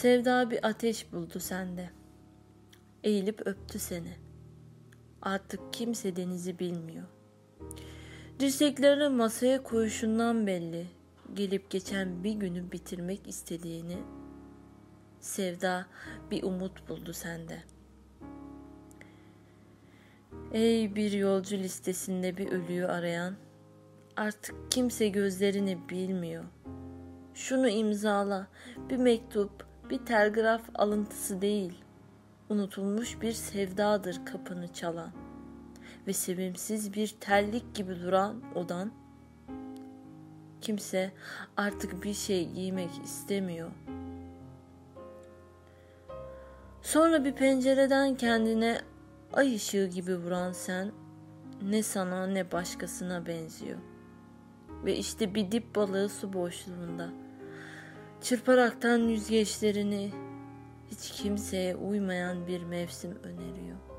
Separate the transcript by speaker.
Speaker 1: Sevda bir ateş buldu sende. Eğilip öptü seni. Artık kimse denizi bilmiyor. Dirseklerini masaya koyuşundan belli. Gelip geçen bir günü bitirmek istediğini Sevda bir umut buldu sende. Ey bir yolcu listesinde bir ölüyü arayan, artık kimse gözlerini bilmiyor. Şunu imzala, bir mektup, bir telgraf alıntısı değil, unutulmuş bir sevdadır kapını çalan ve sevimsiz bir terlik gibi duran odan. Kimse artık bir şey giymek istemiyor.'' Sonra bir pencereden kendine ay ışığı gibi vuran sen ne sana ne başkasına benziyor. Ve işte bir dip balığı su boşluğunda çırparaktan yüzgeçlerini hiç kimseye uymayan bir mevsim öneriyor.